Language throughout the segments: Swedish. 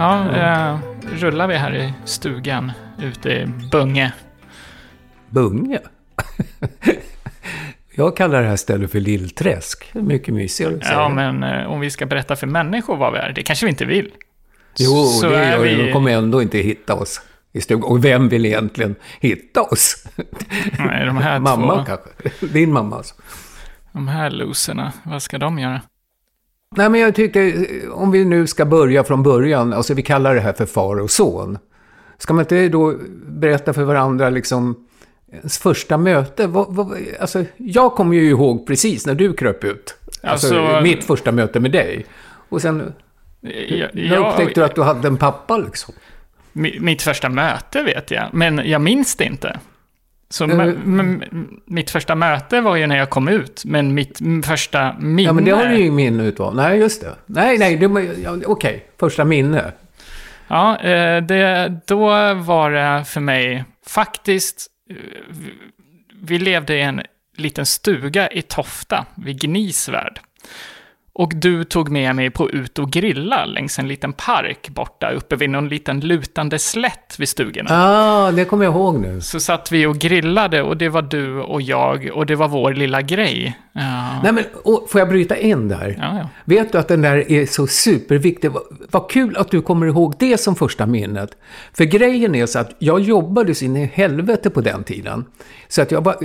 Ja, eh, rullar vi här i stugan ute i Bunge. Bunge? Jag kallar det här stället för Lillträsk. Mycket mysigare. Ja, men eh, om vi ska berätta för människor vad vi är, det kanske vi inte vill. Jo, så det gör vi... De kommer ändå inte hitta oss i stugan. Och vem vill egentligen hitta oss? Nej, de här mamma två, kanske? Din mamma alltså. de här loserna, vad ska de göra? Nej, men jag tyckte, eh, om vi nu ska börja från början, alltså vi kallar det här för far och son. Ska man inte då berätta för varandra liksom ens första möte? Vad, vad, alltså, jag kommer ju ihåg precis när du kröp ut. Alltså, Alltså- mitt första möte med dig. Och sen Jag, när upptäckte du att du hade en pappa liksom. mi- mitt första möte vet jag, men jag minns det inte. Så Eh. mitt första möte var ju när jag kom ut, men mitt första minne... Ja, men det har du ju minne utav. Nej, just det. Nej, nej, det, okej. Första minne. Ja, eh, det, då var det för mig faktiskt... eh, Vi levde i en liten stuga i Tofta, vid Gnisvärd. Och du tog med mig på ut och grilla längs en liten park borta uppe vid någon liten lutande slätt vid stugorna. ah, det kommer jag ihåg nu. Så satt vi och grillade och det var du och jag och det var vår lilla grej. Ja, Nej, men och, får jag bryta in där? ja. ja. Vet du att den där är så superviktig? Vad, vad kul att du kommer ihåg det som första minnet. För grejen är så att jag jobbade så in i helvete på den tiden. Så att jag bara,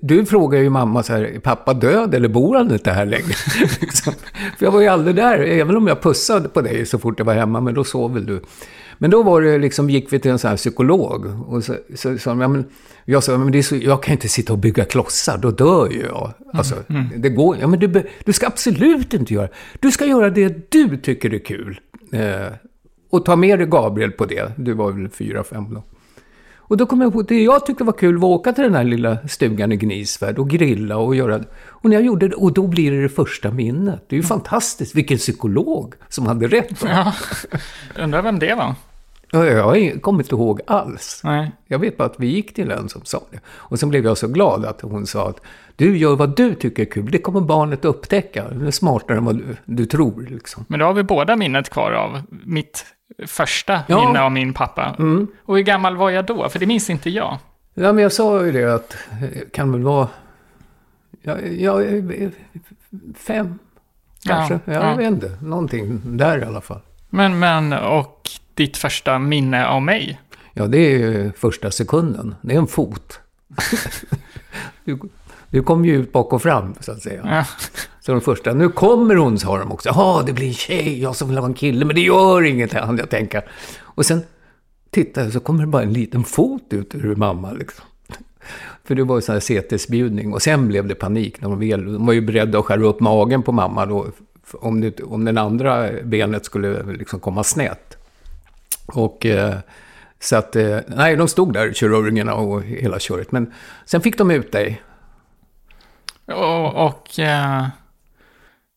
du frågar ju mamma så här, är pappa död eller bor han inte här längre? För jag var ju aldrig där, även om jag pussade på dig så fort jag var hemma, men då sov väl du. Men då var det liksom, gick vi till en sån här psykolog och så så sa de, ja, men, jag sa, men det är så, jag kan inte sitta och bygga klossar, då dör ju jag. Alltså, det går ja, men du, du ska absolut inte göra. Du ska göra det du tycker är kul. Eh, och ta med dig Gabriel på det. Du var väl fyra, fem då. Och då kom jag på, det jag tyckte var kul var att åka till den här lilla stugan i Gnisvärd och grilla och göra... Och när jag gjorde det, och då blir det det första minnet. Det är ju fantastiskt, vilken psykolog som hade rätt. Ja. Undrar vem det var? Ja, Jag kommer inte ihåg alls. Nej. Jag vet bara att vi gick till en som sa det. Och sen blev jag så glad att hon sa att du gör vad du tycker är kul. Det kommer barnet upptäcka. Det är smartare än vad du, du tror. Liksom. Men då har vi båda minnet kvar av mitt första Ja. minne av min pappa. Och hur gammal var jag då? För det minns inte jag. Ja, men jag sa ju det att kan väl vara... Ja, ja, fem, kanske. Ja, Ja, ja. Jag vet inte. Någonting där i alla fall. Men, men, och ditt första minne av mig? Ja, det är ju första sekunden. Det är en fot. du, du kom ju ut bak och fram, så att säga. Ja. Så de första, nu kommer hon, sa de också. Ja, det blir en tjej, jag som vill ha en kille, men det gör inget, hann jag tänka. Och sen tittade jag, så kommer det bara en liten fot ut ur mamma, liksom. För det var ju sån här CT-spjudning. Och sen blev det panik när de väl, de var ju beredda att skära upp magen på mamma då. Om, det, om den andra benet skulle liksom komma snett. Och eh, så att, eh, nej, de stod där, kirurgerna och hela köret. Men sen fick de ut dig. Och, och eh,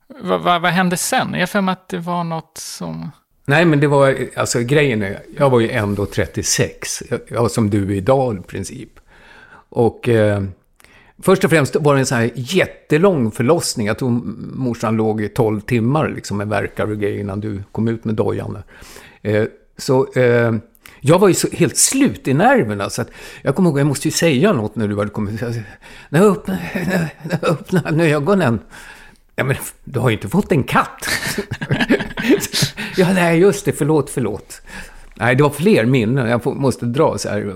vad, vad, vad hände sen? Jag för mig att det var något som... Nej, men det var, alltså grejen är, jag var ju ändå 36, jag, jag som du är idag i princip. Och eh, först och främst var det en sån här jättelång förlossning. Jag tror morsan låg i 12 timmar liksom med verkar och grejer innan du kom ut med dojan. Eh, så eh, jag var ju så helt slut i nerverna så alltså, att jag kommer ihåg, jag måste ju säga något när du hade kommit. Jag- När jag öppnade, när jag öppnade ögonen. Ja, men du har ju inte fått en katt. ja, nej, just det. Förlåt, förlåt. Nej, det var fler minnen. Jag måste dra så här.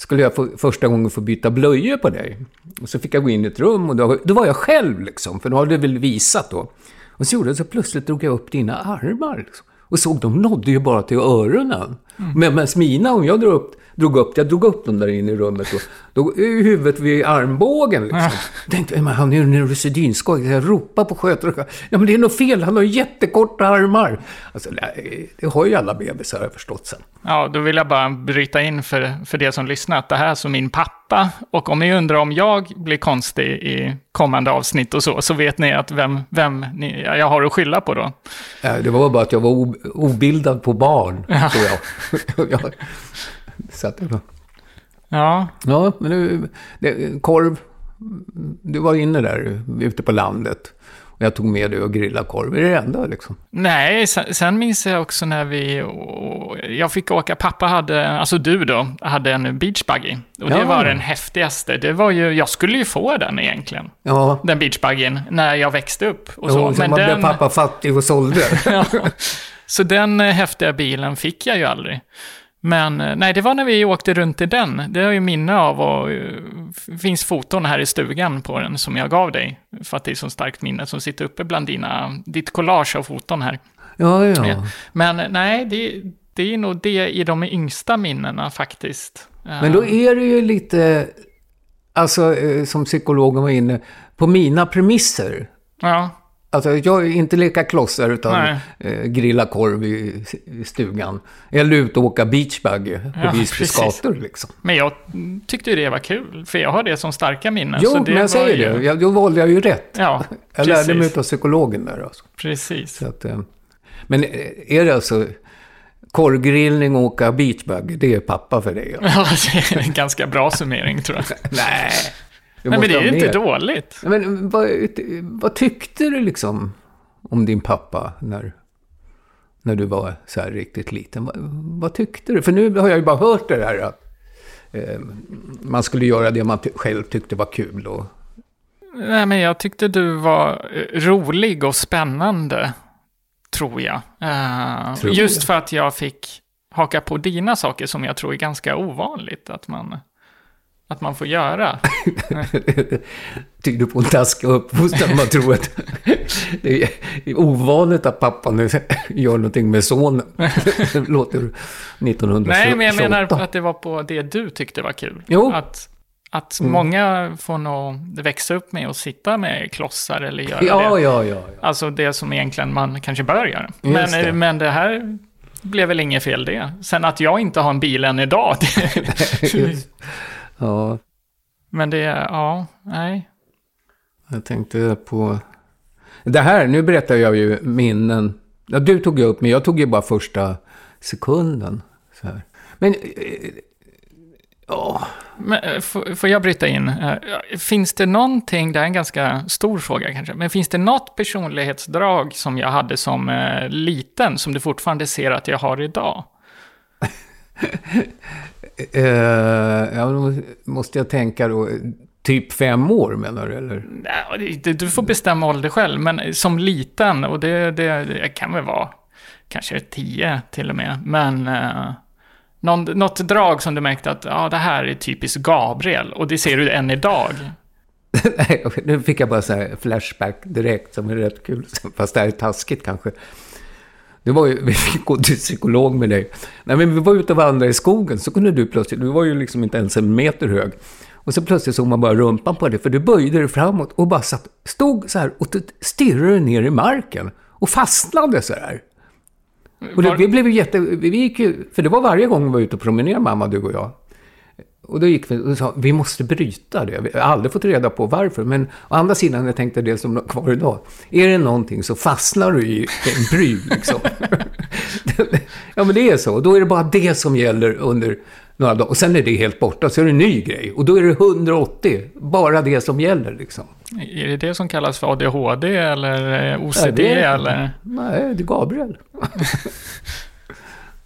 Skulle jag få, första gången få byta blöjor på dig. Och så fick jag gå in i ett rum och då, då var jag själv liksom. För då hade du väl visat då. Och så gjorde jag så plötsligt drog jag upp dina armar. Liksom. Och såg, de nådde ju bara till öronen. Men medan mina, om jag drog upp, drog upp, jag drog upp dem där inne i rummet. Och, då är huvudet vid armbågen liksom. Jag tänkte, men han är ju neurosedynskoj. Jag ropar på sköterskan. Ja, men det är något fel. Han har jättekorta armar. Alltså, nej, det har ju alla bebisar, har jag förstått sen. Ja, då vill jag bara bryta in för, för det som lyssnar att det här är som min pappa. Och om ni undrar om jag blir konstig i kommande avsnitt och så, så vet ni att vem, vem ni, jag har att skylla på då. Ja, Det var bara att jag var obildad på barn, tror jag. jag. Så att, det var- Ja, ja, men nu, det, korv, du var inne där ute på landet. Och jag tog med det och grillade korv. Det är det enda liksom. Nej, sen, sen minns jag också när vi... Och, jag fick åka, pappa hade, alltså du då, hade en beachbuggy. Och det Ja. var den häftigaste. Det var ju, jag skulle ju få den egentligen. Ja, Den beachbuggyn, när jag växte upp. Och så, så Men man den, blev pappa fattig och sålde. ja, så den eh, häftiga bilen fick jag ju aldrig. Men eh, nej, det var när vi åkte runt i den. Det har jag ju minne av och eh, f- finns foton här i stugan på den som jag gav dig. För att det är så starkt minne som sitter uppe bland dina, ditt collage av foton här. Ja, ja. Men nej, det, det är nog det i de yngsta minnena faktiskt. Men då är det ju lite, alltså som psykologen var inne, på mina premisser. Ja, Alltså jag är inte leka klossar utan eh, grilla korv i, i stugan. Eller ut och åka beachbuggy på Ja, Visbys precis. gator liksom. men jag tyckte ju det var kul. För jag har det som starka minnen. Jo, men jag säger ju, det. Jag, då valde jag ju rätt. Ja, Jag lärde mig av psykologen där alltså. Precis. Att, eh, men eh, är det alltså korvgrillning och åka beachbuggy, det är pappa för dig? Alltså. Ja, det är en ganska bra summering tror jag. Nej, Nej, men det är ju inte dåligt. Men vad, vad tyckte du liksom om din pappa när, när du var så här riktigt liten? Vad, vad tyckte du? För nu har jag ju bara hört det där att eh, man skulle göra det man själv tyckte var kul. Och, Nej, men jag tyckte du var eh, rolig och spännande, tror jag. Eh, Tror just jag. för att jag fick haka på dina saker som jag tror är ganska ovanligt att man, att man får göra. tyder på en taskig uppfostran. Man tror att det är ovanligt att pappa nu gör någonting med sonen. Låter 1928. Nej, men jag menar att det var på det du tyckte var kul. Jo. Att, att Mm. många får nog växa upp med att sitta med klossar eller göra Ja, det. ja, ja. ja. Alltså det som egentligen man kanske bör göra. Men det. men det här blev väl inget fel det. Sen att jag inte har en bil än idag. Det. Ja, men det, ja, nej. jag tänkte på... Det här, nu berättar jag ju minnen. Ja, du tog ju upp, men jag tog ju bara första sekunden. Så här. Men... eh, Ja, Men, eh, får, jag bryta in? Eh, Finns det någonting, det här är en ganska stor fråga kanske, men finns det något personlighetsdrag som jag hade som eh, liten som du fortfarande ser att jag har idag? eh, ja, måste jag tänka då. Typ fem år menar du, eller? Nej, Du får bestämma ålder själv, men som liten, och det, det, det kan väl vara kanske tio till och med, men eh, någon, något drag som du märkte att ja, det här är typiskt Gabriel, och det ser du än idag. Nu fick jag bara så här flashback direkt som är rätt kul. Fast det här är taskigt kanske. Det var ju, vi fick gå till psykolog med dig. Nej, men vi var ute och vandrade i skogen, så kunde du plötsligt, du var ju liksom inte ens en meter hög. Och så plötsligt såg man bara rumpan på dig, för du böjde dig framåt och bara satt, stod så här och stirrade ner i marken. Och fastnade så här. Och det, vi blev ju jätte... Vi gick ju... För det var varje gång vi var ute och promenerade, mamma, du och jag. Och då gick vi och sa, vi måste bryta det. Vi har aldrig fått reda på varför. Men å andra sidan, jag tänkte det som kvar idag. Är det någonting så fastnar du i en pryl liksom. ja, men det är så. Då är det bara det som gäller under några dagar. Och sen är det helt borta, så är det en ny grej. Och då är det 180. Bara det som gäller liksom. Är det det som kallas för ADHD eller eh, OCD Ja, det är- eller? Nej, det är Gabriel.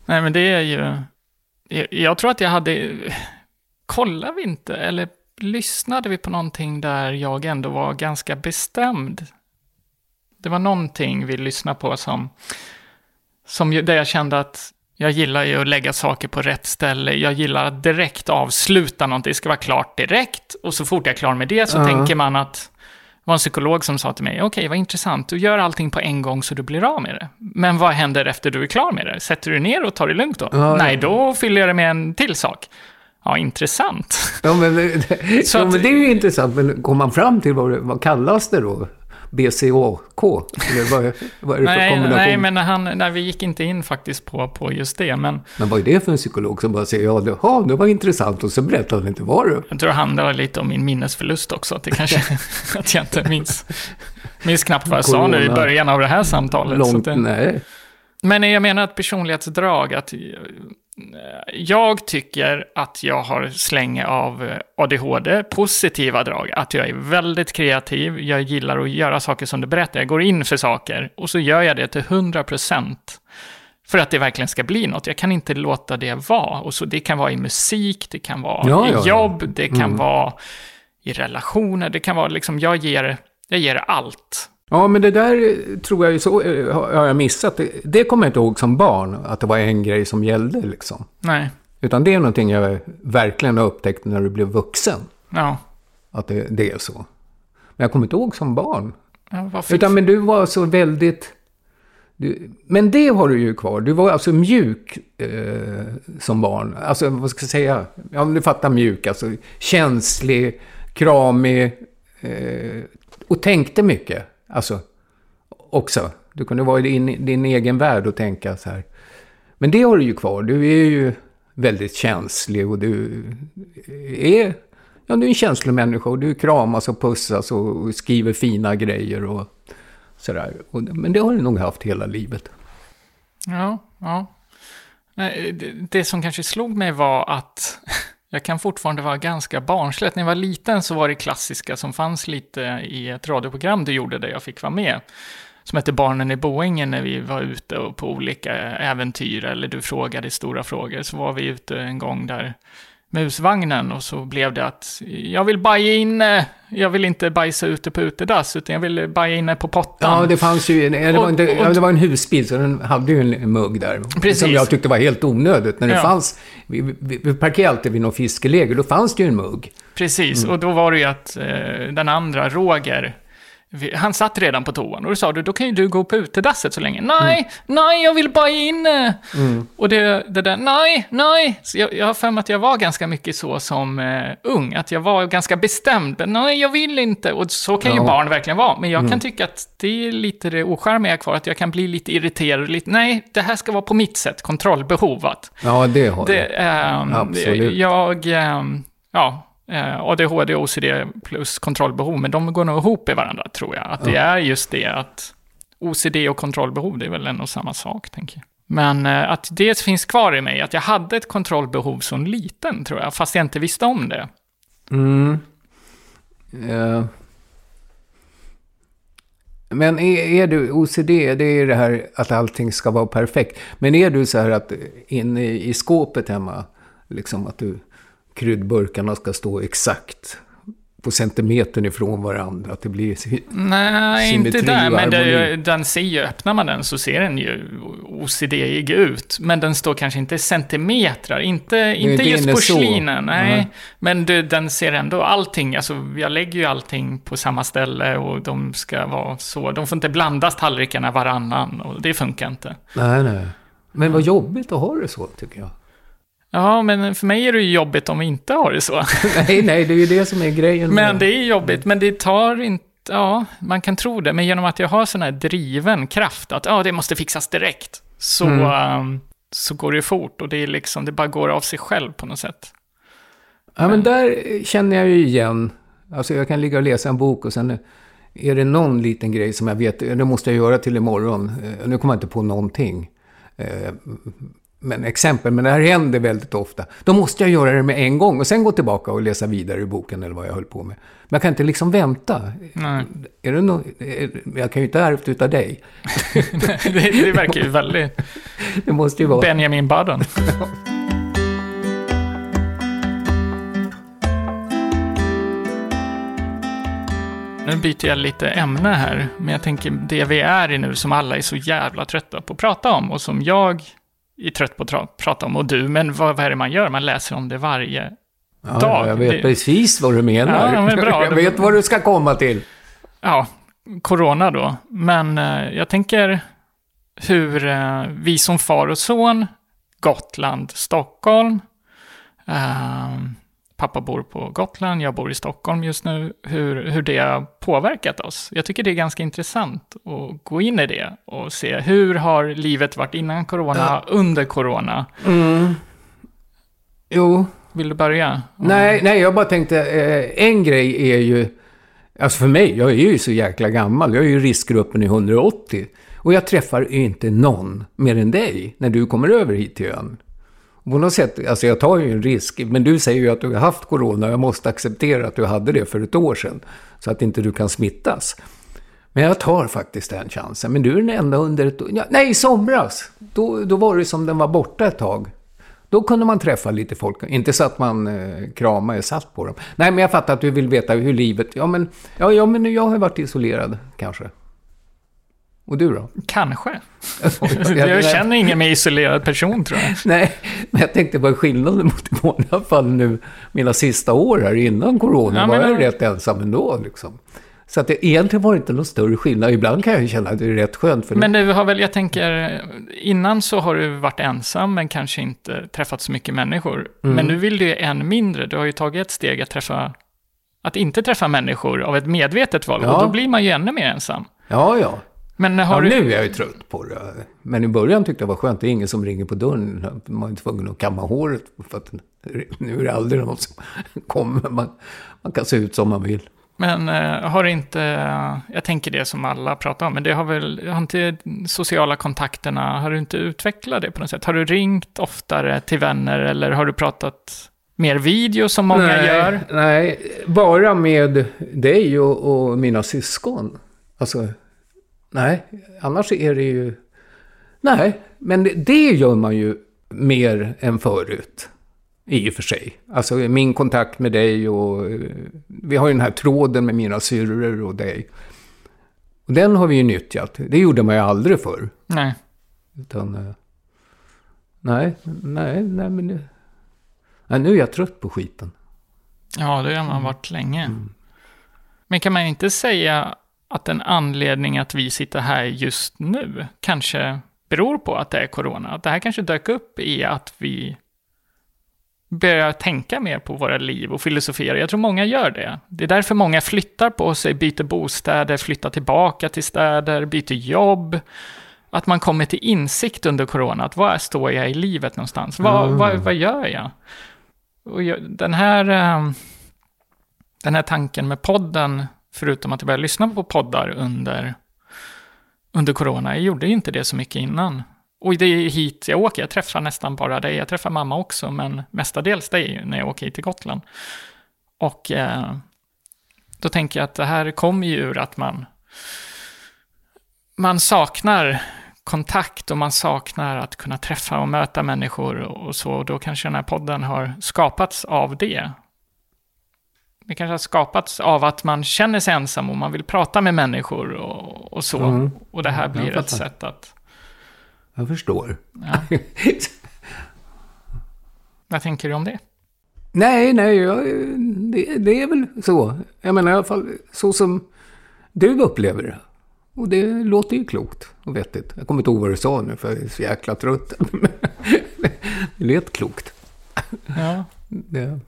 Nej, men det är ju... Jag tror att jag hade... Kollar vi inte, eller lyssnade vi på någonting där jag ändå var ganska bestämd? Det var någonting vi lyssnade på som... som där jag kände att jag gillar ju att lägga saker på rätt ställe. Jag gillar att direkt avsluta någonting. Det ska vara klart direkt. Och så fort jag är klar med det så Ja. tänker man att... Det var en psykolog som sa till mig, okej, vad intressant, du gör allting på en gång så du blir av med det. Men vad händer efter du är klar med det? Sätter du ner och tar det lugnt då? Ja, Nej, då fyller jag det med en till sak. Ja, intressant. Ja, men, Så ja, att- men det är ju intressant. Men kom man fram till vad, det- vad kallas det då? BCAK? Eller vad, vad är det för nej, kombination? nej, men han, när vi gick inte in faktiskt på, på just det. Men Men vad är det för en psykolog som bara säger ja, det, ja, det var intressant och så berättar han inte vad det jag tror det handlar lite om min minnesförlust också. Att, det kanske, att jag inte minns, minns knappt vad jag sa nu i Corona. början av det här samtalet. så Långt, det, nej. Men jag menar ett personlighetsdrag, att jag tycker att jag har slänge av ADHD, positiva drag. Att jag är väldigt kreativ, jag gillar att göra saker som du berättar. Jag går in för saker och så gör jag det till 100% för att det verkligen ska bli något. Jag kan inte låta det vara. Och så, det kan vara i musik, det kan vara Ja, i ja. jobb, det kan Mm. vara i relationer, det kan vara liksom, jag ger, jag ger allt. Ja, men det där tror jag ju så, eh, har jag missat. Det, det kommer jag inte ihåg som barn, att det var en grej som gällde liksom. Nej, Utan det är någonting jag verkligen har upptäckt när du blev vuxen. ja. Att det, det är så. Men jag kommer inte ihåg som barn. ja. Utan men du var så väldigt... Du, men det har du ju kvar. Du var alltså mjuk eh, som barn. Alltså vad ska jag säga? Ja, du fattar mjuk. Alltså känslig, kramig. Eh, och tänkte mycket. Alltså också. Du kunde vara i din, din egen värld och tänka så här. Men det har du ju kvar. Du är ju väldigt känslig och du är... Ja, du är en känslomänniska och du kramas och pussas och skriver fina grejer och sådär. Och, men det har du nog haft hela livet. Ja, ja. Det, det som kanske slog mig var att jag kan fortfarande vara ganska barnsligt. När jag var liten så var det klassiska som fanns lite i ett radioprogram du gjorde där jag fick vara med. Som hette Barnen i Boängen när vi var ute på olika äventyr eller du frågade stora frågor. Så var vi ute en gång där med husvagnen och så blev det att jag vill baja inne, jag vill inte bajsa ute på utedass utan jag vill baja inne på pottan. Ja, det fanns ju... Det var, inte, och- det var en husbil, så den hade ju en mugg där. Precis. Som jag tyckte var helt onödigt. När det Ja. fanns... Vi, vi, vi parkerade alltid vid något fiskeläge, då fanns det ju en mugg. Precis, och då var det ju att eh, den andra, Roger, han satt redan på toan och då sa du, då kan ju du gå på utedasset så länge. Nej, nej, jag vill bara inne. Och det, det där, nej, nej. Så jag, jag har för mig att jag var ganska mycket så som eh, ung, att jag var ganska bestämd. Nej, jag vill inte. Och så kan ju Ja. barn verkligen vara. Men jag kan tycka att det är lite det ocharmiga kvar, att jag kan bli lite irriterad. Lite, nej, det här ska vara på mitt sätt, kontrollbehov. Att Ja, det har det, du. ehm, Absolut. Jag, ehm, ja, eh, ADHD, OCD plus kontrollbehov, men de går nog ihop i varandra tror jag. Att det är just det att OCD och kontrollbehov, det är väl en och samma sak, tänker jag. Men eh, att det finns kvar i mig, att jag hade ett kontrollbehov som liten, tror jag, fast jag inte visste om det. Mm. Eh. Men är, är du, OCD, det är det här att allting ska vara perfekt. Men är du så här att inne i, i skåpet hemma, liksom att du, kryddburkarna ska stå exakt på centimetern ifrån varandra, att det blir... Nej, Symmetri inte där, men det, den ser ju, öppnar man den så ser den ju OCD-ig ut. Men den står kanske inte inte, inte, inte inte just porslinen, nej. Nej. Men du, den ser ändå allting, alltså jag lägger ju allting på samma ställe och de ska vara så. De får inte blandas tallrikarna varannan och det funkar inte. Nej, nej. Men vad jobbigt att ha det så, tycker jag. Ja, men för mig är det ju jobbigt om vi inte har det så. Nej, nej, det är ju det som är grejen. Men det är jobbigt, men det tar inte... Ja, man kan tro det, men genom att jag har sån här driven kraft, att ja, det måste fixas direkt, så, Mm. ehm, så går det fort och det är liksom, det bara går av sig själv på något sätt. Ja, men där känner jag ju igen. Alltså jag kan ligga och läsa en bok och sen är det någon liten grej som jag vet, det måste jag göra till imorgon. Eh, Nu kommer jag inte på någonting. Men exempel, men det här händer väldigt ofta. Då måste jag göra det med en gång och sen gå tillbaka och läsa vidare i boken eller vad jag höll på med. Men jag kan inte liksom vänta. Nej, Är det no... Jag kan ju inte ärvt utav dig. det, det verkar ju väldigt Det måste ju vara... Benjamin Button. Nu byter jag lite ämne här, men jag tänker det vi är i nu som alla är så jävla trötta på att prata om och som jag är trött på att tra- prata om och du, men vad, vad är det man gör? Man läser om det varje Ja, dag. jag vet Det- precis vad du menar. Ja, men bra. jag vet vad du ska komma till. ja, corona då. Men eh, jag tänker hur eh, vi som far och son, Gotland, Stockholm, eh, pappa bor på Gotland, jag bor i Stockholm just nu, hur, hur det har påverkat oss. Jag tycker det är ganska intressant att gå in i det och se hur har livet varit innan corona, under corona. Mm. Jo, Vill du börja? Nej, nej, jag bara tänkte, eh, en grej är ju Alltså för mig, jag är ju så jäkla gammal. Jag är ju riskgruppen i 180. Och jag träffar inte någon mer än dig när du kommer över hit till ön. På något sätt, alltså jag tar ju en risk. Men du säger ju att du har haft corona. Jag måste acceptera att du hade det för ett år sedan. Så att inte du kan smittas. Men jag tar faktiskt den chansen. Men du är den enda under ett år. Ja, nej, i somras. Då, då var det som den var borta ett tag. Då kunde man träffa lite folk. Inte så att man eh, kramade satt på dem. Nej, men jag fattar att du vill veta hur livet... Ja, men, ja, ja, men jag har varit isolerad, kanske. Och du då? Kanske. jag känner ingen mer isolerad person, tror jag. Nej, men jag tänkte vad är skillnaden mot i många fall nu, mina sista år här innan corona, ja, var jag rätt ensam ändå, liksom. Så att det egentligen var inte någon större skillnad. Ibland kan jag känna att det är rätt skönt. För men du har väl, jag tänker, innan så har du varit ensam men kanske inte träffat så mycket människor. Mm. Men nu vill du ju än mindre. Du har ju tagit ett steg att träffa, att inte träffa människor av ett medvetet val. Ja. Och då blir man ju ännu mer ensam. Ja, ja. Men har ja, du... nu är jag ju trött på det. Men i början tyckte jag det var skönt. Det är ingen som ringer på dörren. Man är tvungen att kamma håret. För att nu är det aldrig någon som kommer. Man, man kan se ut som man vill. Men uh, har inte, uh, jag tänker det som alla pratar om, men det har väl, har inte sociala kontakterna, har du inte utvecklat det på något sätt? Har du ringt oftare till vänner eller har du pratat mer video som många nej, gör? Nej, bara med dig och, och mina syskon. Alltså, nej, annars är det ju... Nej, men det, gör man ju mer än förut. I och för sig. Alltså min kontakt med dig och... Eh, vi har ju den här tråden med mina syrror och dig. Och den har vi ju nyttjat. Det gjorde man ju aldrig förr. Nej. Utan... Eh, nej, nej, nej men... Nu, nej, nu är jag trött på skiten. Ja, det har man varit länge. Mm. Men kan man inte säga att en anledning att vi sitter här just nu kanske beror på att det är corona? Att det här kanske dök upp i att vi börja tänka mer på våra liv och filosofera. Jag tror många gör det. Det är därför många flyttar på sig, byter bostäder, flyttar tillbaka till städer, byter jobb. Att man kommer till insikt under corona, att var står jag i livet någonstans? Vad, mm. vad, vad gör jag? Och jag, den här... Eh, den här tanken med podden, förutom att jag började lyssna på poddar under, under corona, jag gjorde inte det så mycket innan. Och det är hit jag åker. Jag träffar nästan bara dig. Jag träffar mamma också, men mestadels dig när jag åker hit till Gotland. Och eh, då tänker jag att det här kommer ju ur att man, man saknar kontakt och man saknar att kunna träffa och möta människor och så. Och då kanske den här podden har skapats av det. Det kanske har skapats av att man känner sig ensam och man vill prata med människor och, och så. Mm. Och det här blir ett sätt att jag förstår. Ja. Vad tänker du om det? Nej, nej, jag, det, det, är väl så. Jag menar i alla fall så som du upplever det. Och det låter ju klokt och vettigt. Jag kommer inte ihåg vad du sa nu för jag är så jäkla trött. det lät klokt. Ja. Det,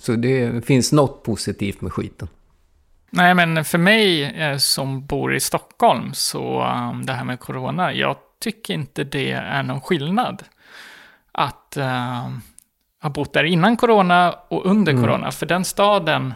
så det finns något positivt med skiten. Nej, men för mig eh, som bor i Stockholm så um, det här med corona, jag tycker inte det är någon skillnad. Att uh, ha bott där innan corona och under mm. corona. För den staden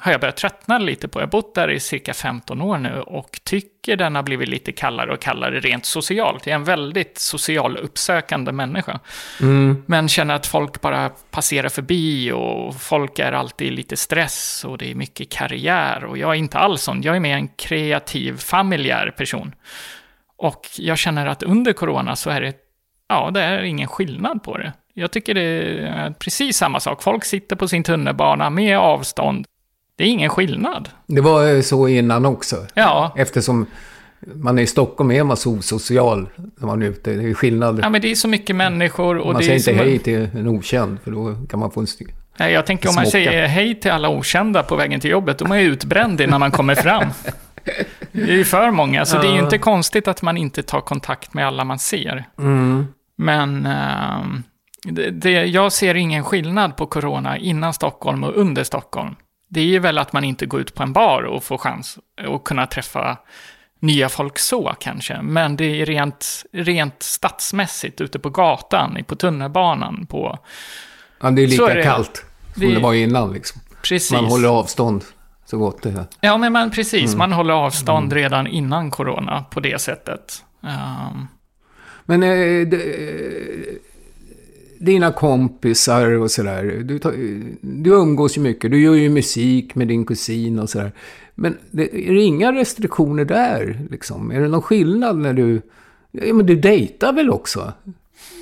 har jag börjat tröttna lite på. Jag har bott där i cirka 15 år nu och tycker den har blivit lite kallare och kallare rent socialt. Jag är en väldigt social uppsökande människa. Mm. Men känner att folk bara passerar förbi och folk är alltid lite stress och det är mycket karriär. Och jag är inte alls sån. Jag är mer en kreativ, familjär person. Och jag känner att under corona så är det, ja, det är ingen skillnad på det. Jag tycker det är precis samma sak. Folk sitter på sin tunnelbana med avstånd. Det är ingen skillnad. Det var så innan också. Ja. Eftersom man är i Stockholm är man så osocial när man är ute. Det är skillnad. Ja, men det är så mycket människor. Och man det säger inte hej en... till en okänd, för då kan man få en styr. Nej, jag tänker om man säger hej till alla okända på vägen till jobbet, då är man ju utbränd innan man kommer fram. Det är ju för många, så ja. det är ju inte konstigt att man inte tar kontakt med alla man ser. Mm. Men uh, det, det, jag ser ingen skillnad på corona innan Stockholm och under Stockholm. Det är ju väl att man inte går ut på en bar och får chans att kunna träffa nya folk så kanske. Men det är rent, rent stadsmässigt, ute på gatan, på tunnelbanan, på... Ja, det är lika är det, kallt som det, det var innan liksom. Precis. Man håller avstånd. så gott det är. Ja, men man, precis. Man håller avstånd redan innan corona på det sättet. Ehm, Men eh, dina kompisar och sådär. Du, du umgås ju mycket. Du gör ju musik med din kusin och sådär. Men det, är det inga restriktioner där? Liksom? Är det någon skillnad när du... Ja, men du dejtar väl också?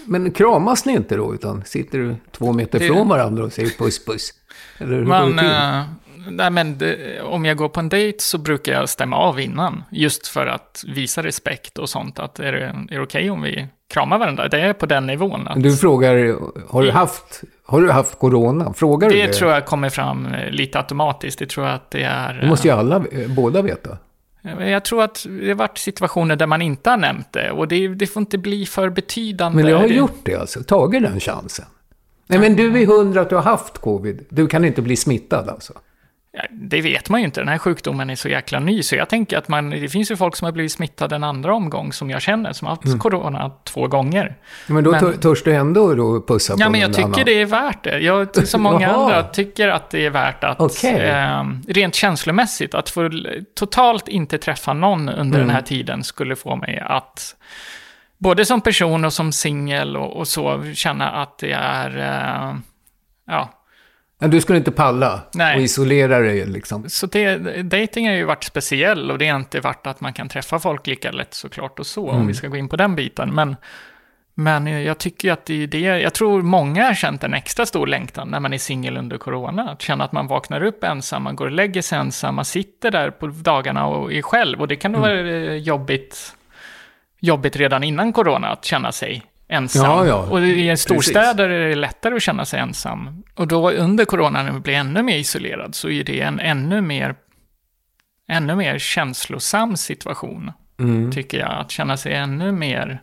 Men kramas ni inte då? Utan sitter du två meter Det- från varandra och säger puss puss? Eller hur Man, eh, nej men det, om jag går på en dejt så brukar jag stämma av innan. Just för att visa respekt och sånt. Att är det, är det okej om vi kramar varandra? Det är på den nivån. Att Du frågar, har du haft, har du haft corona? Frågar du det det? tror jag kommer fram eh, lite automatiskt. Det tror jag att det är... Det måste ju alla, eh, båda veta. eh, Jag tror att det har varit situationer där man inte har nämnt det. Och det, det får inte bli för betydande. Men jag har Det- gjort det alltså, tagit den chansen. Nej men du är hundra att du har haft covid. Du kan inte bli smittad alltså. Ja, Det vet man ju inte. Den här sjukdomen är så jäkla ny. Så jag tänker att man, det finns ju folk som har blivit smittade en andra omgång som jag känner, som har haft Mm. corona två gånger. Men då Men- tör- törs du ändå då pussa på Ja, men jag tycker annan. det är värt det. Jag, som många andra, tycker att det är värt att, Okej. eh, rent känslomässigt, att få totalt inte träffa någon under Mm. den här tiden skulle få mig att, både som person och som singel och, och så, känna att det är, eh, ja, du skulle inte palla Nej. och isolera dig liksom. Så det, dating har ju varit speciell och det har inte varit att man kan träffa folk lika lätt såklart och så, om vi ska gå in på den biten. Men, men jag tycker ju att det är det, jag tror många har känt en extra stor längtan när man är singel under corona. Att känna att man vaknar upp ensam, man går och lägger sig ensam, man sitter där på dagarna och är själv. Och det kan nog vara eh, jobbigt, jobbigt redan innan corona att känna sig ensam. Ja, ja. Och i storstäder är det lättare att känna sig ensam. Och då under corona, när man blir ännu mer isolerad, så är det en ännu mer, ännu mer känslosam situation, Mm. tycker jag. Att känna sig ännu mer...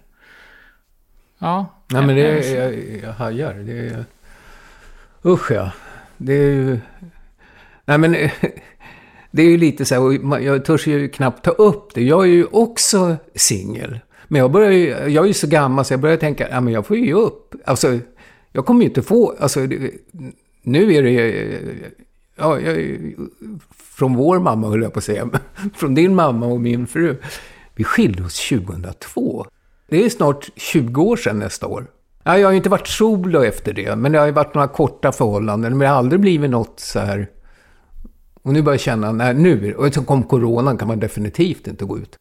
Ja. Nej men det är, jag, jag hajar. Det är... Usch ja. Det är ju... Nej men... Det är ju lite så här, och jag törs ju knappt ta upp det. Jag är ju också singel. Men jag börjar ju, jag är ju så gammal så jag börjar tänka, ja men jag får ju ge upp. Alltså, jag kommer ju inte få, alltså det, nu är det, ja, jag, från vår mamma höll jag på att säga, från din mamma och min fru. Vi skilde oss 2002. Det är snart 20 år sedan nästa år. Ja, jag har ju inte varit solo efter det, men det har ju varit några korta förhållanden. Men det har aldrig blivit något så här... Och nu börjar jag känna, nej nu, och så kom coronan kan man definitivt inte gå ut.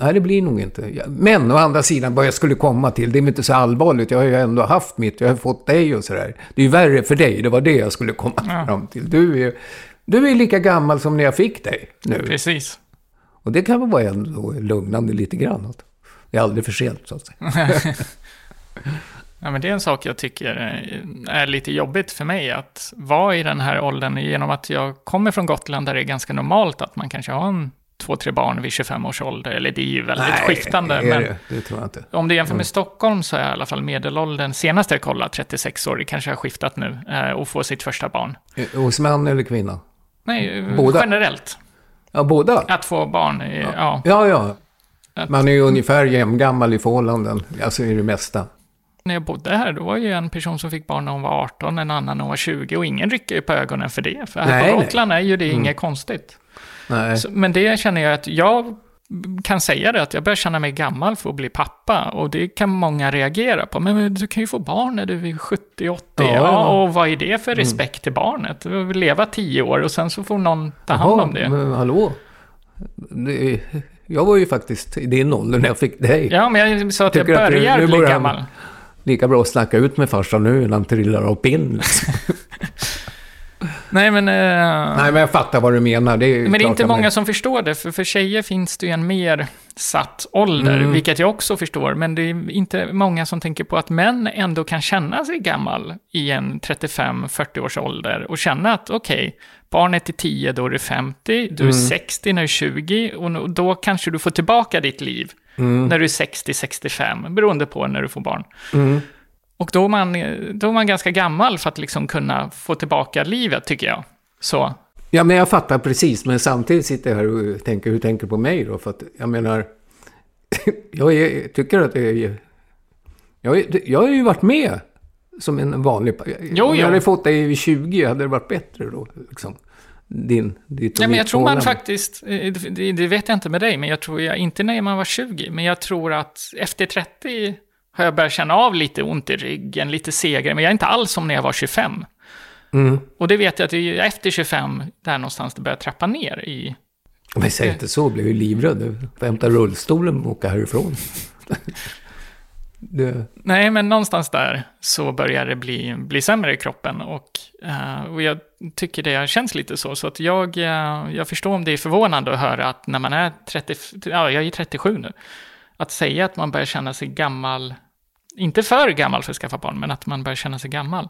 Nej, det blir nog inte. Men å andra sidan, vad jag skulle komma till, det är inte så allvarligt. Jag har ju ändå haft mitt, jag har fått dig och sådär. Det är ju värre för dig, det var det jag skulle komma Ja. fram till. Du är, du är lika gammal som när jag fick dig nu. Precis. Och det kan väl vara ändå lugnande lite grann. Det är aldrig för sent, så att säga. Ja, men det är en sak jag tycker är lite jobbigt för mig att vara i den här åldern genom att jag kommer från Gotland där det är ganska normalt att man kanske har en två, tre barn vid 25 års ålder. Eller det är ju väldigt skiftande. är Men det? det tror jag inte. om du jämför med Stockholm så är i alla fall medelåldern, senast jag kollade, 36 år. Det kanske har skiftat nu. eh, Och få sitt första barn. Eh, Hos man eller kvinna? Nej, Båda. generellt. Ja, båda? Att få barn, är- ja. Ja, ja. Att- Man är ju ungefär jämngammal i förhållanden, alltså i det mesta. När jag bodde här, då var ju en person som fick barn när hon var 18, en annan när hon var 20 och ingen rycker ju på ögonen för det. För här Nej, på nej. Mm. Gotland är ju det inget konstigt. Så, men det känner jag att jag kan säga det, att jag börjar känna mig gammal för att bli pappa. Och det kan många reagera på. Men, men du kan ju få barn när du är 70-80. Ja, Ja, och vad är det för respekt till barnet? Du vill leva 10 år och sen så får någon ta hand om det. men hallå? Det, jag var ju faktiskt i din ålder när jag fick dig. Ja, men jag sa att jag Tycker att det- börjar nu bli börjar- gammal. Lika bra att snacka ut med farsan nu innan han trillar av pinn. Liksom. Nej, men... eh, Nej, men jag fattar vad du menar. Det är Men det är inte många som förstår det, för för tjejer finns det ju en mer satt ålder, Mm. vilket jag också förstår, men det är inte många som tänker på att män ändå kan känna sig gammal i en 35-40 års ålder och känna att okej, barnet är 10, då är du 50, du är Mm. 60 när du är 20 och då kanske du får tillbaka ditt liv Mm. när du är 60-65, beroende på när du får barn. Och då är, man, då är man ganska gammal för att liksom kunna få tillbaka livet, tycker jag. Så, Ja, men jag fattar precis. Men samtidigt sitter jag här och tänker, hur tänker du på mig då? För att jag menar, jag är, tycker att det är... Jag, är, jag har ju varit med som en vanlig... Jo, Om jo. jag hade fått dig vid 20 hade det varit bättre då. Liksom. din, ditt Ja, men jag tror man faktiskt, eh, det, det vet jag inte med dig, men jag tror jag, inte när man var 20, men jag tror att efter 30 har jag börjat känna av lite ont i ryggen, lite segare, men jag är inte alls som när jag var 25. Mm. Och det vet jag att det är efter 25, där någonstans det börjar trappa ner i... Men säg inte så, blev ju livrädd. Jag får hämta rullstolen och åka härifrån. det, Nej, men någonstans där så börjar det bli, bli sämre i kroppen och, eh, och jag tycker det känns lite så. Så att jag, eh, jag förstår om det är förvånande att höra att när man är 30, ja, jag är 37 nu, att säga att man börjar känna sig gammal, inte för gammal för att skaffa barn, men att man börjar känna sig gammal.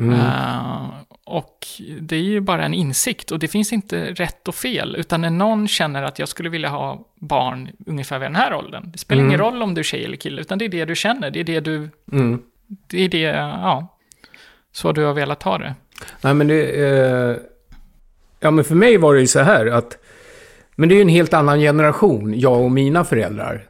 Eh, och det är ju bara en insikt och det finns inte rätt och fel, utan när någon känner att jag skulle vilja ha barn ungefär vid den här åldern, det spelar ingen roll om du är tjej eller kille, utan det är det du känner, det är det du, mm. det är det, ja, så du har velat ha det. Nej, men det... Eh, ja, men för mig var det ju så här att... Men det är ju en helt annan generation, jag och mina föräldrar,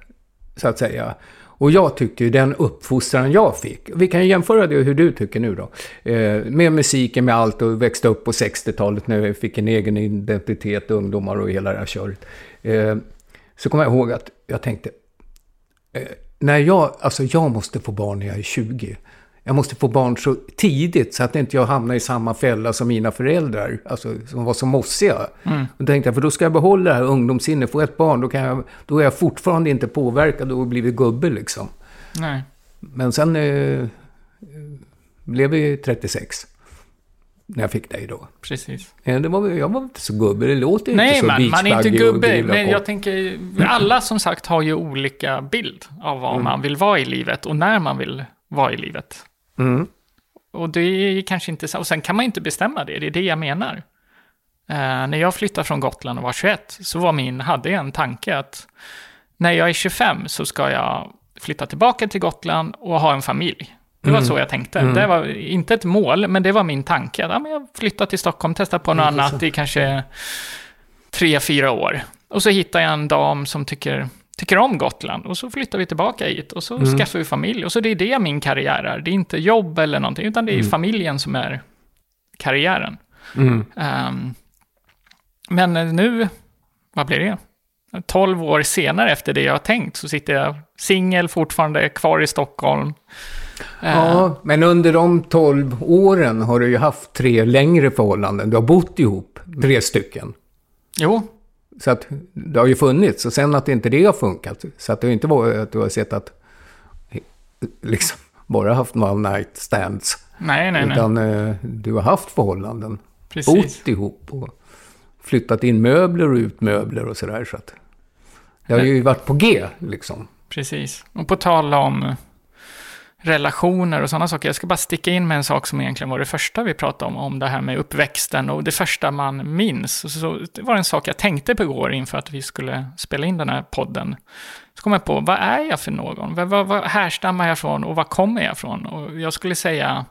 så att säga. Och jag tyckte ju den uppfostran jag fick, vi kan ju jämföra det hur du tycker nu då, eh, med musiken, med allt och växte upp på 60-talet när jag fick en egen identitet, ungdomar och hela det här köret. Eh, så kommer jag ihåg att jag tänkte, eh, när jag, alltså jag måste få barn när jag är 20. Jag måste få barn så tidigt så att inte jag hamnar i samma fälla som mina föräldrar, alltså som var så mossiga. Mm. Och då tänkte jag, för då ska jag behålla det här ungdomssinnet, få ett barn, då, kan jag, då är jag fortfarande inte påverkad och blivit gubbe liksom. Nej, Men sen eh, blev vi 36. När jag fick dig då. precis. Eh, Det var, jag var inte så gubbe, det låter Nej, inte så man, man är inte gubbe, men jag tänker, alla som sagt har ju olika bild av vad man vill vara i livet och när man vill vara i livet. Mm. Och det är kanske inte så, och sen kan man inte bestämma det, det är det jag menar. Eh, när jag flyttade från Gotland och var 21 så var min, hade jag en tanke att när jag är 25 så ska jag flytta tillbaka till Gotland och ha en familj. Det var så jag tänkte. Det var inte ett mål, men det var min tanke. Ja, men jag flyttar till Stockholm, testar på något annat i kanske tre, fyra år. Och så hittar jag en dam som tycker, tycker om Gotland. Och så flyttar vi tillbaka hit och så skaffar vi familj. Och så det är det min karriär är. Det är inte jobb eller någonting, utan det är familjen som är karriären. Mm. Ehm, men nu, vad blir det? 12 år senare efter det jag har tänkt så sitter jag singel fortfarande kvar i Stockholm. Ehm, Ja, men under de 12 åren har du ju haft tre längre förhållanden. Du har bott ihop, tre stycken. Jo, Så att det har ju funnits. Och sen att inte det har funkat. Så att det har inte varit att du har sett att liksom bara haft one night stands. nej, nej. Utan eh, du har haft förhållanden. Precis. Bott ihop och flyttat in möbler och ut möbler och sådär. Så att det har ju varit på G liksom. Precis. Och på tal om relationer och sådana saker. Jag ska bara sticka in med en sak som egentligen var det första vi pratade om, om det här med uppväxten och det första man minns. Så det var en sak jag tänkte på igår inför att vi skulle spela in den här podden. Så kom jag på, vad är jag för någon? Vad, vad, vad härstammar jag från och var kommer jag från? Och jag skulle säga,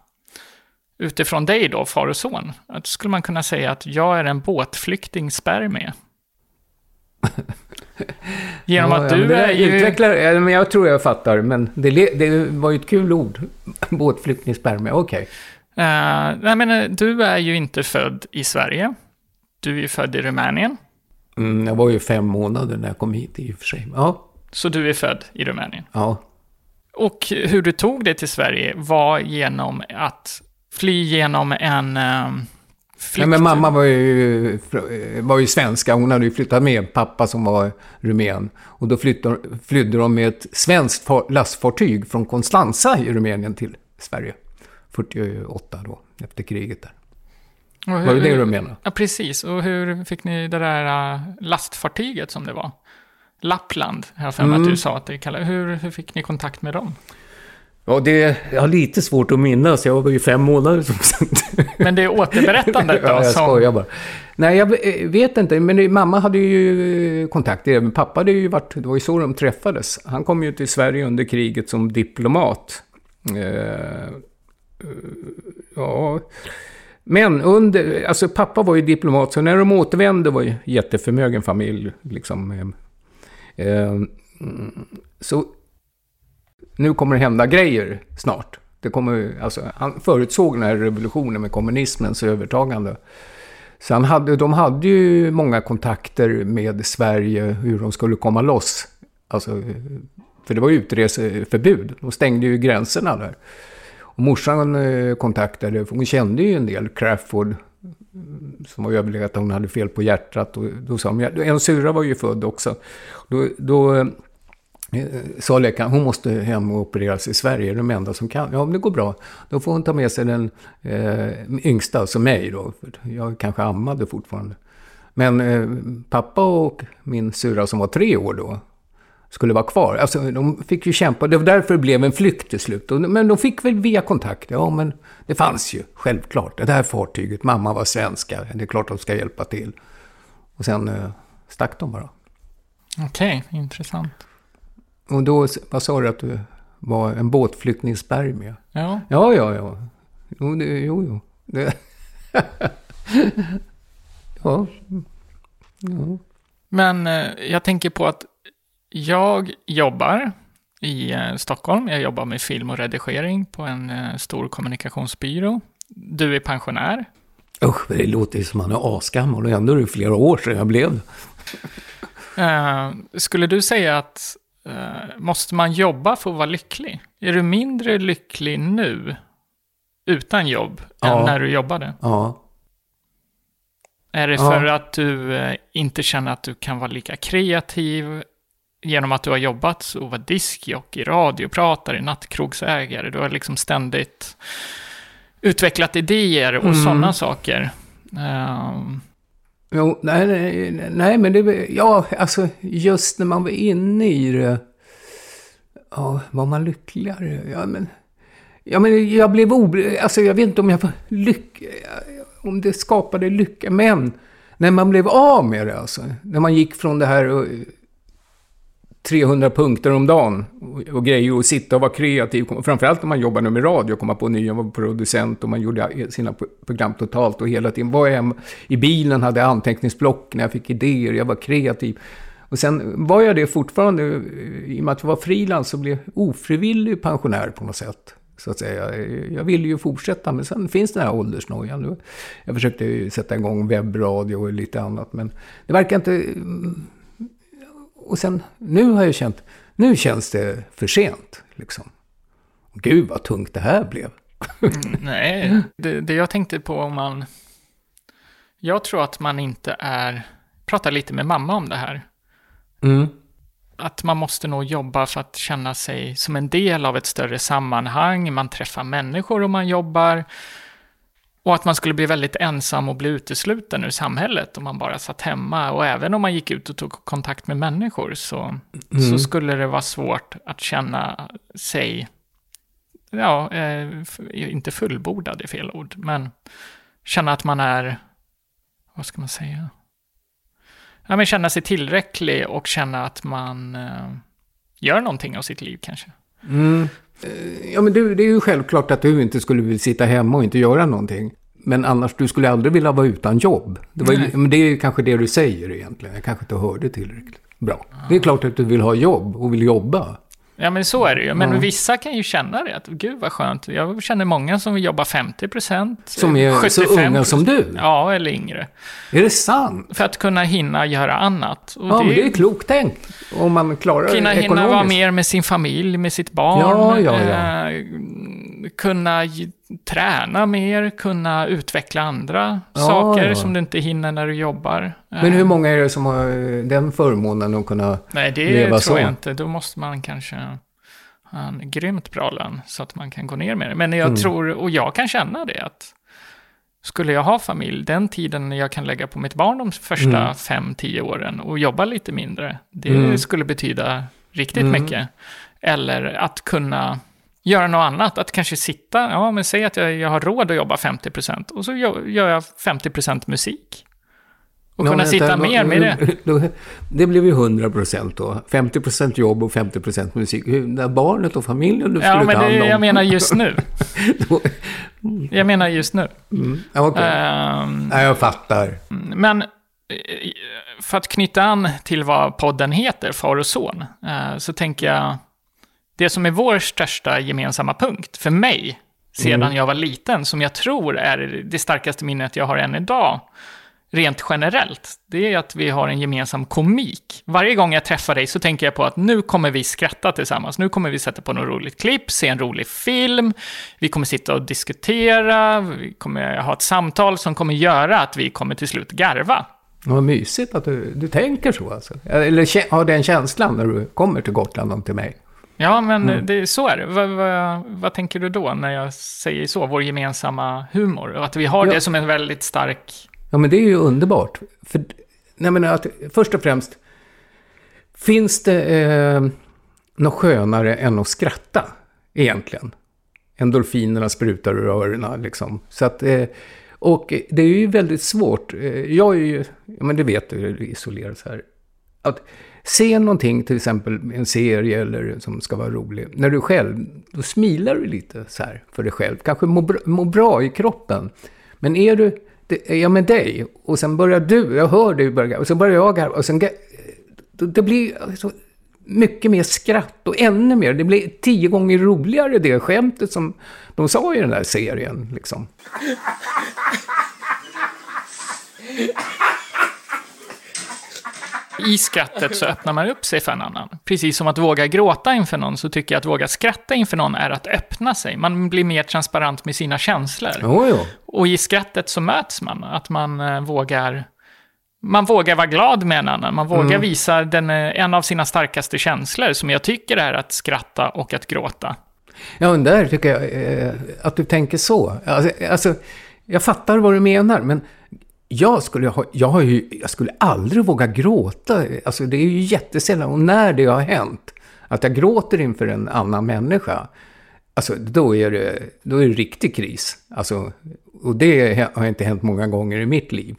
utifrån dig då, far och son, att skulle man kunna säga att jag är en båtflyktingspermie. Genom Ja, att ja, du där är ju... Utvecklar, ja, men jag tror jag fattar, men det, det var ju ett kul ord. Båtflyktningspermie, okej. Eh, nej, men eh, du är ju inte född i Sverige. Du är ju född i Rumänien. Mm, jag var ju fem månader när jag kom hit i och för sig. Ja, Så du är född i Rumänien. ja. Och hur du tog dig till Sverige var genom att fly genom en eh, flykt. Nej, men mamma var ju, var ju svenska. Hon hade ju flyttat med pappa som var rumän. Och då flyttade, flydde de med ett svenskt far- lastfartyg från Konstanza i Rumänien till Sverige. 48 då, efter kriget där. Och Var det det hur- du menade? Ja, precis. Och hur fick ni det där eh, lastfartyget som det var? Lappland, har jag för mig att Mm. du sa att det kallades. Hur, hur fick ni kontakt med dem? Ja, det, jag har lite svårt att minnas. Jag var ju fem månader som sagt. Men det är återberättandet då? ja, jag som, skojar bara. Nej, jag eh, vet inte. Men mamma hade ju kontakt. Även pappa hade ju varit... Det var ju så de träffades. Han kom ju till Sverige under kriget som diplomat. Eh, eh, ja... Men under... Alltså pappa var ju diplomat, så när de återvände var ju jätteförmögen familj. Liksom. eh, eh, så nu kommer det hända grejer snart. Det kommer, alltså, han förutsåg den här revolutionen med kommunismens övertagande. Sen hade, de hade ju många kontakter med Sverige, hur de skulle komma loss. Alltså, för det var utreseförbud. De stängde ju gränserna där. Och morsan eh, kontaktade, för hon kände ju en del Crafoord som var överlegat, att hon hade fel på hjärtat. Och då sa de, en syra var ju född också. Då, då eh, Eh, sa läkaren, hon måste hem och opereras i Sverige, de enda som kan. Ja, om det går bra, då får hon ta med sig den eh, yngsta, alltså mig då. Jag kanske ammade fortfarande. Men eh, pappa och min syrra som var tre år då, skulle vara kvar. Alltså, de fick ju kämpa. Det var därför det blev en flykt till slut. Men de fick väl via kontakt. Ja, men det fanns ju, självklart. Det här fartyget, mamma var svenska. Det är klart de ska hjälpa till. Och sen eh, stack de bara. Okej, okay, intressant. Och då, vad sa du att du var en båtflyktingspermie? Ja. Ja, ja, ja. Jo, det, jo, jo. Det. ja. ja. Men eh, jag tänker på att jag jobbar i eh, Stockholm. Jag jobbar med film och redigering på en eh, stor kommunikationsbyrå. Du är pensionär. Usch, det låter ju som man är asgammal och ändå är det flera år sedan jag blev. Uh, skulle du säga att måste man jobba för att vara lycklig? Är du mindre lycklig nu utan jobb ja. än när du jobbade? Ja. Är det för ja. att du uh, inte känner att du kan vara lika kreativ genom att du har jobbat och varit diskjockey, radiopratare, nattkrogsägare, du har liksom ständigt utvecklat idéer och mm. sådana saker. Um... Jo, nej, nej, nej, men det ja, alltså just när man var inne i det, ja, var man lyckligare? Ja, men, ja, men jag blev obe... Alltså jag vet inte om jag var lyck... om det skapade lycka, men när man blev av med det alltså, när man gick från det här 300 punkter om dagen och, och grejer och sitta och vara kreativ. Framförallt när man jobbade med radio, komma på nya, var producent och man gjorde sina program totalt och hela tiden var jag i bilen, hade anteckningsblock när jag fick idéer, jag var kreativ. Och sen var jag det fortfarande, i och med att jag var frilans så blev jag ofrivillig pensionär på något sätt. Så att säga. Jag ville ju fortsätta, men sen finns den här åldersnojan. Jag försökte sätta igång webbradio och lite annat, men det verkar inte och sen, nu har jag känt, nu känns det för sent. Liksom. Gud vad tungt det här blev. mm, nej, det, det jag tänkte på om man... Jag tror att man inte är... Prata lite med mamma om det här. Mm. Att man måste nog jobba för att känna sig som en del av ett större sammanhang. Man träffar människor och man jobbar. Och att man skulle bli väldigt ensam och bli utesluten ur samhället om man bara satt hemma. Och även om man gick ut och tog kontakt med människor så, mm. så skulle det vara svårt att känna sig, ja, eh, inte fullbordad är fel ord, men känna att man är, vad ska man säga? Ja, men känna sig tillräcklig och känna att man eh, gör någonting av sitt liv kanske. Mm. Eh, ja, men du, det är ju självklart att du inte skulle vilja sitta hemma och inte göra någonting. Men annars, du skulle aldrig vilja vara utan jobb. Det, var, men det är kanske det du säger egentligen. Jag kanske inte hörde tillräckligt bra. Det är klart att du vill ha jobb och vill jobba. Ja, men så är det ju. Men ja. vissa kan ju känna det. Att, Gud vad skönt. Jag känner många som vill jobba 50 procent. Som är 75%. så unga som du? Ja, eller yngre. Är det sant? För att kunna hinna göra annat. Och ja, det, men det är klokt tänk. Om man klarar kunna det Hinna vara mer med sin familj, med sitt barn. Ja, ja, ja. Eh, kunna träna mer, kunna utveckla andra ja, saker ja. som du inte hinner när du jobbar. Men hur många är det som har den förmånen att kunna Nej, det leva tror jag inte. Då måste man kanske ha en grymt bra lön så att man kan gå ner med det. Men jag mm. tror, och jag kan känna det, att skulle jag ha familj, den tiden jag kan lägga på mitt barn de första mm. fem, tio åren och jobba lite mindre, det mm. skulle betyda riktigt mm. mycket. Eller att kunna göra något annat. Att kanske sitta, ja men säg att jag, jag har råd att jobba 50% och så gör, jag 50% musik. Och kunna sitta då, mer med det. Då, det blev ju 100% då. 50% jobb och 50% musik. Det barnet och familjen du ja, skulle ta hand om. Jag menar just nu. jag menar just nu. Mm, okay. ehm, ja, jag fattar. Men eh, för att knyta an till vad podden heter, Far och son, uh, så tänker jag det som är vår största gemensamma punkt, för mig, sedan mm. jag var liten, som jag tror är det starkaste minnet jag har än idag, rent generellt, det är att vi har en gemensam komik. Varje gång jag träffar dig så tänker jag på att nu kommer vi skratta tillsammans. Nu kommer vi sätta på något roligt klipp, se en rolig film, vi kommer sitta och diskutera, vi kommer ha ett samtal som kommer göra att vi kommer till slut garva. Vad mysigt att du, du tänker så alltså. Eller har den känslan när du kommer till Gotland och till mig. Ja, men mm. det, så är det. Vad, vad, vad, tänker du då när jag säger så? Vår gemensamma humor? Och att vi har ja. det som en väldigt stark... Ja, men det är ju underbart. För, nej, men att, först och främst, finns det eh, något skönare än att skratta egentligen? Endorfinerna sprutar ur öronen liksom. Så att, eh, och det är ju väldigt svårt. Eh, jag är ju, men det vet du, isolerad så här. Att se någonting, till exempel en serie eller som ska vara rolig. När du själv, då smilar du lite så här för dig själv. Kanske mår bra, må bra i kroppen. Men är du, det, är jag med dig och sen börjar du, jag hör dig börja, och så börjar jag här och sen, det blir så mycket mer skratt och ännu mer. Det blir tio gånger roligare det skämtet som de sa i den där serien. Liksom. I skrattet så öppnar man upp sig för en annan. Precis som att våga gråta inför någon, så tycker jag att våga skratta inför någon är att öppna sig. Man blir mer transparent med sina känslor. Oh, jo. Och i skrattet så möts man, att man eh, vågar man vågar vara glad med en annan. Man vågar mm. visa den, eh, en av sina starkaste känslor, som jag tycker är att skratta och att gråta. Ja, men där tycker jag eh, att du tänker så. Alltså, alltså, jag fattar vad du menar, men jag skulle, ha, jag, har ju, jag skulle aldrig våga gråta. Alltså, det är ju jättesällan. Och när det har hänt, att jag gråter inför en annan människa, alltså, då, är det, då är det riktig kris. Alltså, och det har inte hänt många gånger i mitt liv.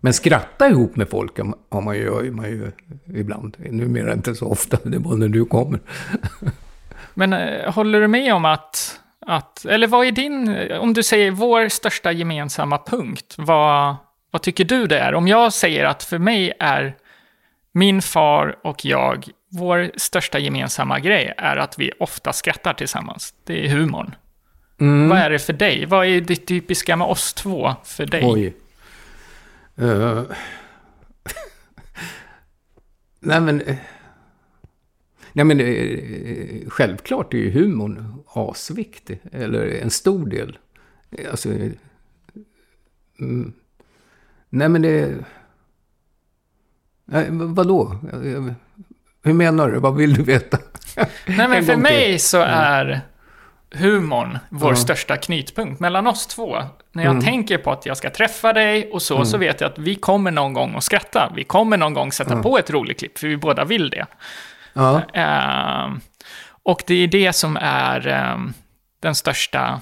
Men skratta ihop med folk har man ju, gör man ju ibland. Numera inte så ofta, det är bara när du kommer. Men eh, håller du med om att, att, eller vad är din, om du säger vår största gemensamma punkt, vad, vad tycker du det är? Om jag säger att för mig är min far och jag, vår största gemensamma grej är att vi ofta skrattar tillsammans. Det är humorn. Mm. Vad är det för dig? Vad är det typiska med oss två för dig? Oj. Uh. Nej men... Uh. Nej men uh, självklart är ju humorn asviktig. Eller en stor del. Alltså... Mm. Nej men det... Nej, vadå? Hur menar du? Vad vill du veta? Nej men för mig så är humorn vår mm. största knytpunkt mellan oss två. När jag mm. tänker på att jag ska träffa dig och så, mm. så vet jag att vi kommer någon gång att skratta. Vi kommer någon gång sätta på ett roligt klipp, för vi båda vill det. Uh, och det är det som är uh, den största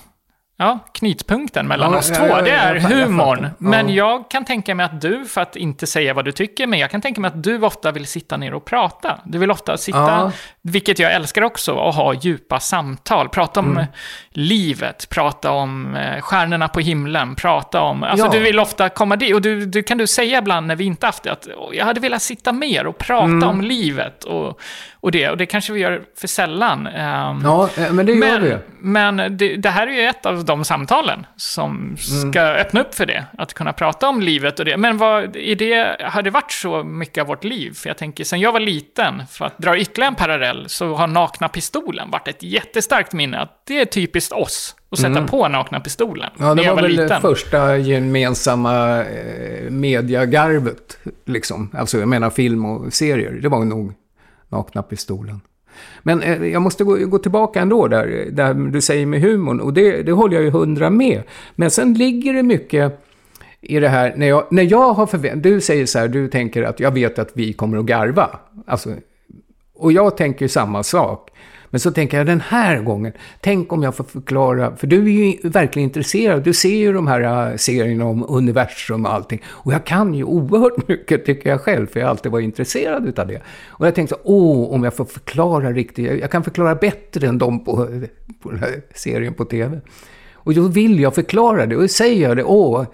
Ja, knytpunkten mellan ja, oss två, ja, det är humorn. Jag men jag kan tänka mig att du, för att inte säga vad du tycker, men jag kan tänka mig att du ofta vill sitta ner och prata. Du vill ofta sitta, vilket jag älskar också, och ha djupa samtal. Prata om mm. livet, prata om eh, stjärnorna på himlen, prata om... Alltså du vill ofta komma dit, och du, du kan du säga ibland när vi inte haft det, att jag hade velat sitta mer och prata mm. om livet. Och, och det. Och det kanske vi gör för sällan. Ehm, ja, eh, men det gör men, vi. Men det, det, här är ju ett av de samtalen som ska mm. öppna upp för det. Att kunna prata om livet och det. Men vad, är det, har det varit så mycket av vårt liv? För jag tänker, sen jag var liten, för att dra ytterligare en parallell, så har Nakna Pistolen varit ett jättestarkt minne. Att det är typiskt oss att sätta mm. på Nakna Pistolen. Ja, det var, var väl liten. det första gemensamma eh, mediagarvet, liksom. Alltså, jag menar film och serier. Det var nog nakna pistolen. Men eh, jag måste gå, gå, tillbaka ändå där, där du säger med humorn. Och det, det håller jag ju hundra med. Men sen ligger det mycket i det här, när jag, när jag har förväntat... Du säger så här, du tänker att jag vet att vi kommer att garva. Alltså, och jag tänker samma sak. Men så tänker jag den här gången, tänk om jag får förklara, för du är ju verkligen intresserad. Du ser ju de här äh, serierna om universum och allting. Och jag kan ju oerhört mycket, tycker jag själv, för jag har alltid varit intresserad utav det. Och jag tänkte, åh, om jag får förklara riktigt, jag kan förklara bättre än de på, på den här serien på tv. Och då vill jag förklara det. Och då säger jag det, åh,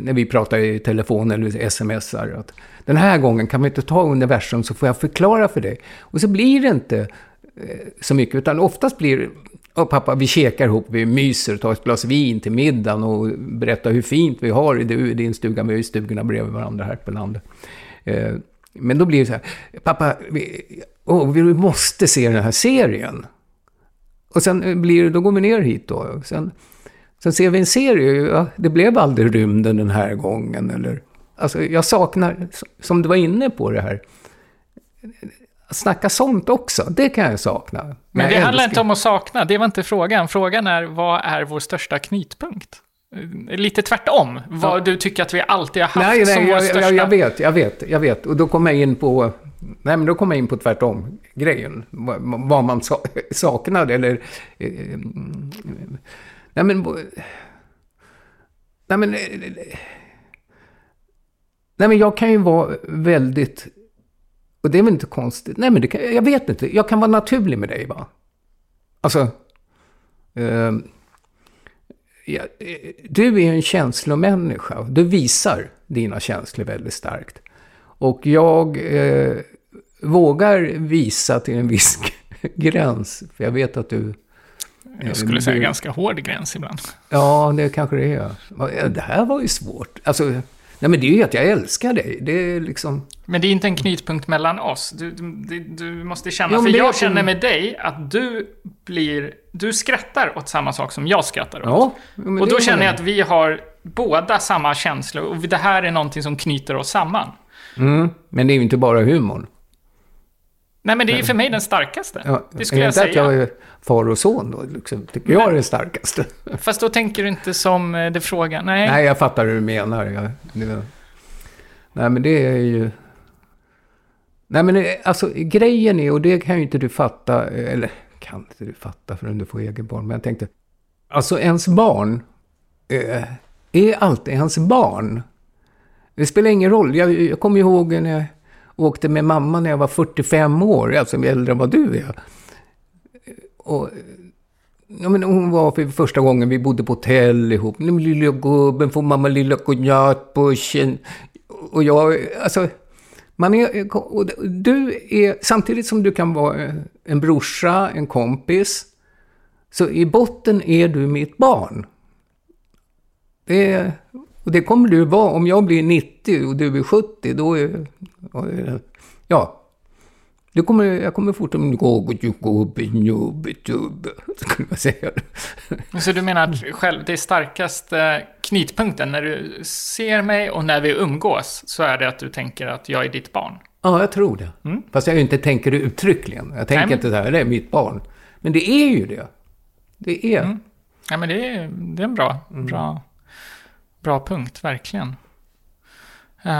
när vi pratar i telefon eller smsar. Att den här gången kan vi inte ta universum så får jag förklara för dig. Och så blir det inte så mycket. Utan oftast blir Och pappa, vi käkar ihop, vi myser, tar ett glas vin till middagen och berättar hur fint vi har i din stuga. Vi har ju stugorna bredvid varandra här på landet. Eh, men då blir det så här, pappa, vi, oh, vi måste se den här serien. Och sen blir det, då går vi ner hit då. Sen, sen ser vi en serie, ja, det blev aldrig rymden den här gången. Eller, alltså jag saknar, som du var inne på det här, snacka sånt också, det kan jag sakna. Men, Men det handlar inte om att sakna, det var inte frågan. Frågan är, vad är vår största knytpunkt? Lite tvärtom, vad ja. du tycker att vi alltid har haft nej, nej, som vår jag, största... Jag, jag vet, jag vet, jag vet. Och då kommer jag in på... Nej, men då kommer jag in på tvärtom-grejen. Vad man saknade eller... Eh, nej, men... Nej, men... Nej, men jag kan ju vara väldigt och det är väl inte konstigt? Nej, men det kan, jag vet inte. Jag kan vara naturlig med dig, va? Alltså... Eh, ja, du är en känslomänniska. Du visar dina känslor väldigt starkt. Och jag eh, vågar visa till en viss gräns. För jag vet att du... Jag skulle säga du, ganska hård gräns ibland. Ja, det kanske det är. Det här var ju svårt. Alltså, Nej, men det är ju att jag älskar dig. Det är liksom... Men det är inte en knytpunkt mellan oss. Du, du, du måste känna, jo, för jag känner med dig att du blir... Du skrattar åt samma sak som jag skrattar åt. Ja, och då känner jag att vi har båda samma känslor och det här är någonting som knyter oss samman. Mm, men det är ju inte bara humorn. Nej, men det är ju för mig den starkaste. Ja, det skulle jag säga. att jag är far och son då, liksom, tycker jag är den starkaste. Fast då tänker du inte som eh, det frågan. Nej. Nej, jag fattar hur du menar. Jag, det, nej, men det är ju... Nej, men alltså grejen är, och det kan ju inte du fatta, eller kan inte du fatta förrän du får egen barn, men jag tänkte, alltså ens barn eh, är alltid ens barn. Det spelar ingen roll. Jag, jag kommer ihåg när jag åkte med mamma när jag var 45 år, alltså äldre än vad du är. Och, ja, men hon var för första gången vi bodde på hotell ihop. Lilla gubben får mamma lilla konjakbussen? Och jag, alltså, man är, och du är, samtidigt som du kan vara en brorsa, en kompis, så i botten är du mitt barn. Det är, och det kommer du vara. Om jag blir 90 och du är 70, då är... Ja. Du kommer, jag kommer fortfarande gå skulle man säga. Så du menar att själv, det starkaste knytpunkten när du ser mig och när vi umgås så är det att du tänker att jag är ditt barn? Ja, jag tror det. Mm. Fast jag inte tänker det uttryckligen. Jag tänker Nej, inte så här, det är mitt barn. Men det är ju det. Det är. Mm. Ja, men det är, det är en bra, mm. bra Bra punkt, verkligen. Uh,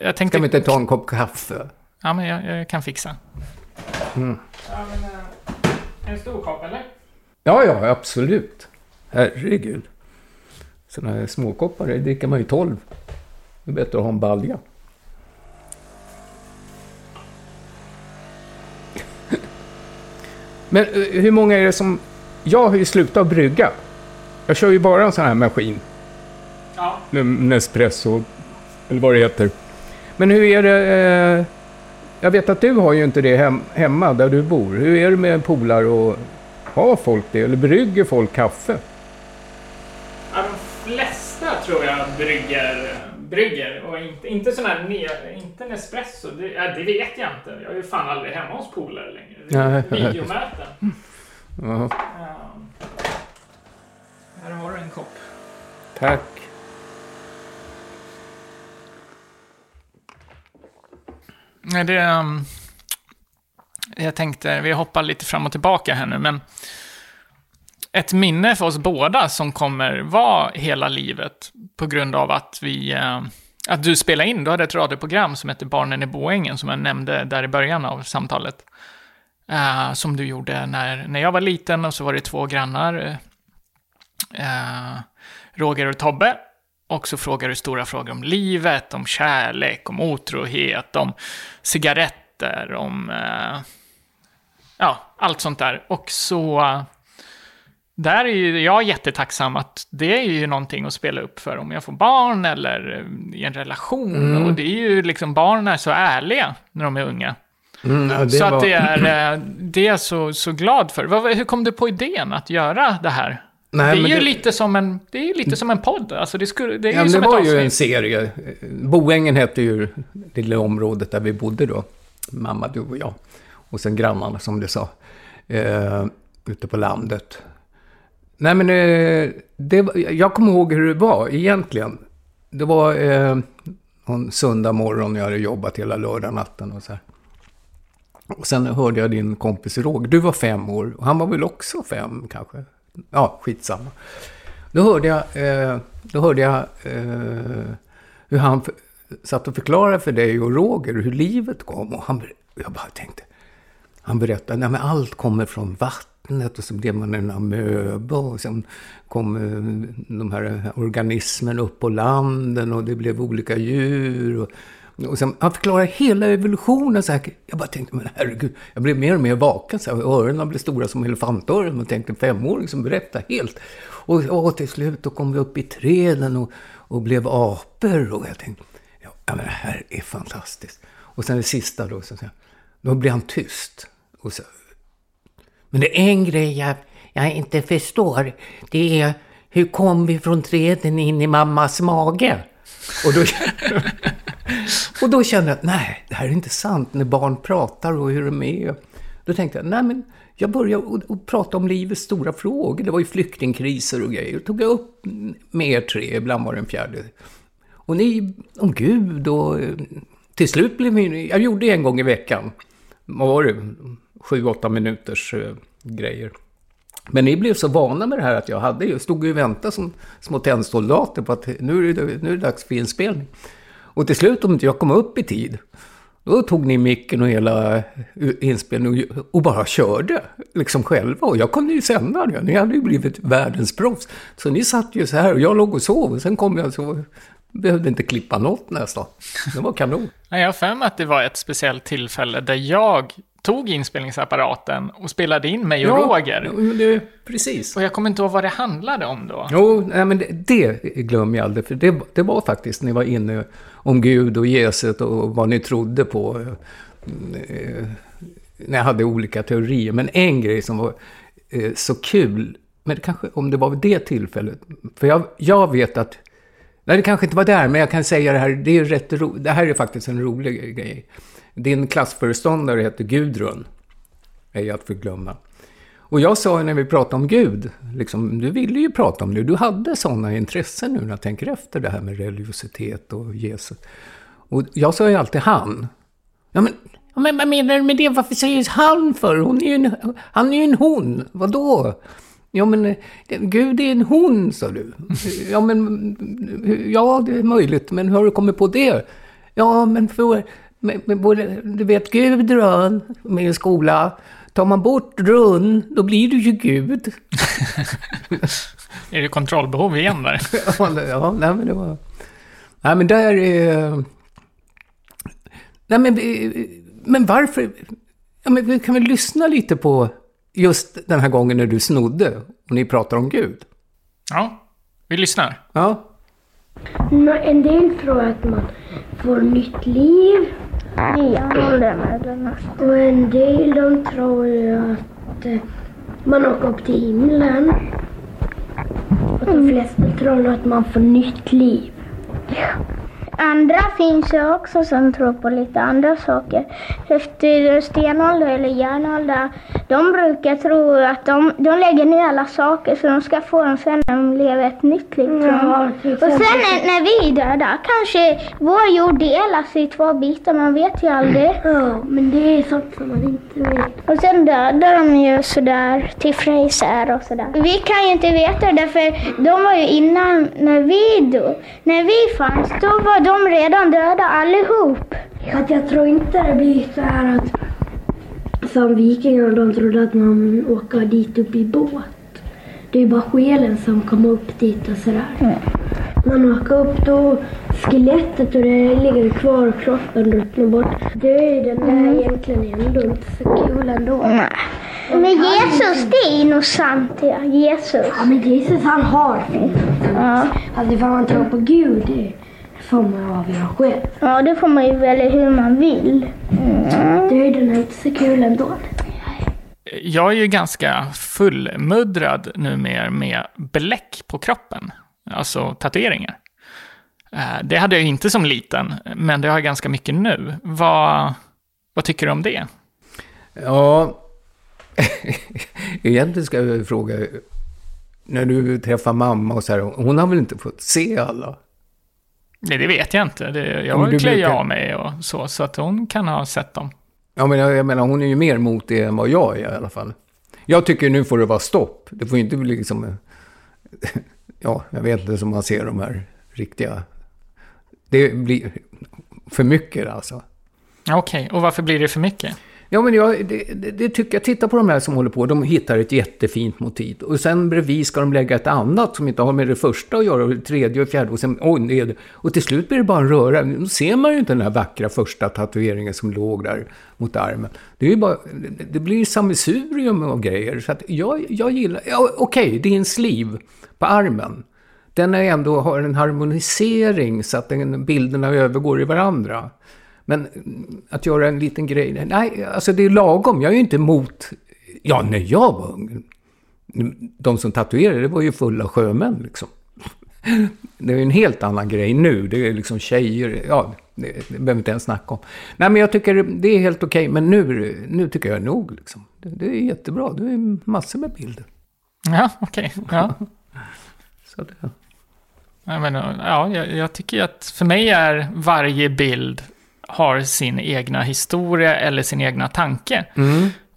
jag tänkte... Ska vi inte ta en kopp kaffe? Ja, men jag, jag kan fixa. Mm. Ja, men, uh, en stor kopp, eller? Ja, ja, absolut. Herregud. Sådana här småkoppar, det dricker man ju tolv. Det är bättre att ha en balja. Men uh, hur många är det som... Jag har ju slutat brygga. Jag kör ju bara en sån här maskin. Ja. Nespresso, eller vad det heter. Men hur är det... Eh, jag vet att du har ju inte det hem, hemma där du bor. Hur är det med polar och har folk det? Eller brygger folk kaffe? Ja, de flesta tror jag brygger, brygger och inte, inte sån här ne, inte Nespresso. Det, ja, det vet jag inte. Jag är ju fan aldrig hemma hos polare längre. Videomöten. Ja. Här har du en kopp. Tack. Det, um, jag tänkte, vi hoppar lite fram och tillbaka här nu, men ett minne för oss båda som kommer vara hela livet på grund av att vi uh, att du spelade in, du hade ett radioprogram som hette Barnen i Boängen, som jag nämnde där i början av samtalet. Uh, som du gjorde när, när jag var liten och så var det två grannar, uh, Roger och Tobbe, och så frågar du stora frågor om livet, om kärlek, om otrohet, om cigaretter, om... Eh, ja, allt sånt där. Och så... Där är ju jag jättetacksam att det är ju någonting att spela upp för om jag får barn eller i en relation. Mm. Och det är ju liksom, barn är så ärliga när de är unga. Mm, så var- att det är, eh, det är jag så, så glad för. Hur kom du på idén att göra det här? Nej, det är ju det- lite som en, det är lite som en podd. Alltså det, skulle, det är Ja, ju det var ju en serie. Boängen hette ju det lilla området där vi bodde då. Mamma, du och jag. Och sen grannarna som du sa. Eh, ute på landet. Nej men eh, det, jag kommer ihåg hur det var egentligen. Det var eh, en söndag morgon jag hade jobbat hela lördag natten och så här. Och sen hörde jag din kompis Roger. Du var fem år. Och han var väl också fem kanske? Ja, skitsamma. Då hörde jag, eh, då hörde jag eh, hur han satt och förklarade för dig och Roger hur livet kom. Och han, jag bara tänkte, han berättade, att allt kommer från vattnet och så blev man en amöba och sen kom eh, de här organismerna upp på landen och det blev olika djur. Och, och sen, han förklarar hela evolutionen så här. Jag bara tänkte, men herregud, jag blev mer och mer vaken. Så här, öronen blev stora som elefantöron och tänkte en femåring som berättar helt. Och, och till slut då kom vi upp i träden och, och blev apor. Och jag tänkte, ja men det här är fantastiskt. Och sen det sista då, så, så, då blev han tyst. Och så, men det är en grej jag, jag inte förstår. Det är, hur kom vi från träden in i mammas mage? Och då, och då kände jag att nej, det här är inte sant när barn pratar och hur de är. Då tänkte jag, nej men jag började och, och prata om livets stora frågor. Det var ju flyktingkriser och grejer. Då tog jag upp med er tre, ibland var det en fjärde. Och ni, om Gud och till slut blev vi, jag gjorde det en gång i veckan, vad var det, sju, åtta minuters eh, grejer. Men ni blev så vana med det här att jag hade ju, stod och väntade som små tändsoldater på att nu är, det, nu är det dags för inspelning. Och till slut om inte jag kom upp i tid, då tog ni micken och hela eh, inspelningen och bara körde liksom själva. Och jag kunde ju sända det. Ni hade ju blivit världens proffs. Så ni satt ju så här och jag låg och sov. Och sen kom jag så behövde inte klippa något nästan. Det var kanon. Nej, Jag har för mig att det var ett speciellt tillfälle där jag tog inspelningsapparaten och spelade in mig och Roger. Ja, men det, precis. Och jag kommer inte ihåg vad det handlade om då. Jo, nej, men det, det glömmer jag aldrig. För det, det var faktiskt, ni var inne om Gud och Jesus och vad ni trodde på. Eh, När jag hade olika teorier. Men en grej som var eh, så kul, men kanske om det var vid det tillfället. För jag, jag vet att, nej det kanske inte var där, men jag kan säga det här, det är rätt ro, det här är faktiskt en rolig grej. Din klassföreståndare heter Gudrun, ej att förglömma. Och jag sa ju när vi pratade om Gud, liksom, du ville ju prata om det, du hade sådana intressen nu när jag tänker efter det här med religiositet och Jesus. Och jag sa ju alltid han. Ja men, ja, men vad menar du med det? Varför säger han för? Hon är ju en, han är ju en hon. Vadå? Ja men, eh, Gud är en hon, sa du. Ja men, ja det är möjligt, men hur har du kommit på det? Ja men för, med, med både, du vet Gudrun med en skola. Tar man bort run, då blir du ju Gud. Är det kontrollbehov igen där? ja, nej men det var... Nej men där är... Nej men, vi- men varför... Ja men vi kan väl lyssna lite på just den här gången när du snodde och ni pratar om Gud. Ja, vi lyssnar. Ja. En del tror att man får nytt liv Och en del de tror ju att eh, man åker upp till himlen. Och de flesta tror att man får nytt liv. Andra finns ju också som tror på lite andra saker. Efter stenålder eller järnålder, de brukar tro att de, de lägger ner alla saker så de ska få dem sen när de lever ett nytt liv. Ja, Och sen när, när vi är döda, kanske vår jord delas i två bitar, man vet ju aldrig. Ja, men det är sånt som man inte vet. Och sen dödar de ju sådär till Fraser och sådär. Vi kan ju inte veta det för de var ju innan när vi dog. När vi fanns, då var de redan döda allihop. Att jag tror inte det blir så här att som vikingarna de trodde att man åker dit upp i båt. Det är bara själen som kommer upp dit och sådär. Man åker upp då, skelettet och det ligger kvar och kroppen ruttnar bort. Döden är egentligen ändå inte så kul ändå. Men Jesus, det är nog sant ja. Jesus. Ja men Jesus han har Ja. Alltså ifall man tror på Gud, det, får man avgöra själv. Ja, det får man ju välja hur man vill. Döden är inte så kul ändå. Jag är ju ganska fullmuddrad numera med bläck på kroppen. Alltså tatueringar. Eh, Det hade jag inte som liten, men det har jag ganska mycket nu. Vad, vad tycker du om det? Ja, egentligen ska jag fråga, när du träffar mamma och så här, hon har väl inte fått se alla? Nej, det vet jag inte. Det, jag klär ju brukar- av mig och så, så att hon kan ha sett dem. Ja, men jag, jag menar, hon är ju mer mot det än vad jag är i alla fall. Jag tycker nu får det vara stopp. Det får inte bli liksom... Ja, jag vet inte som man ser de här riktiga... Det blir för mycket alltså. Okej, och varför blir det för mycket? Ja, men jag det, det, det tycker jag. Titta på de här som håller på. De hittar ett jättefint motiv. Och sen bredvid ska de lägga ett annat som inte har med det första att göra. Och det tredje och fjärde. Och sen, oj, det det. Och till slut blir det bara en röra. Då ser man ju inte den här vackra första tatueringen som låg där mot armen. Det, är ju bara, det, det blir sammelsurium av grejer. Så att jag, jag gillar... Ja, Okej, det är en sleeve på armen. Den är ändå har en harmonisering så att den, bilderna övergår i varandra. Men att göra en liten grej, nej, alltså det är lagom. Jag är ju inte emot, ja, när jag var ung, de som tatuerade, det var ju fulla sjömän liksom. Det är ju en helt annan grej nu. Det är liksom tjejer, ja, det, det behöver inte ens snacka om. Nej, men jag tycker det är helt okej, men nu, nu tycker jag nog liksom. Det, det är jättebra, det är massor med bilder. Ja, okej. Ja. Så det, Jag, menar, ja, jag, jag tycker att för mig är varje bild har sin egna historia eller sin egna tanke.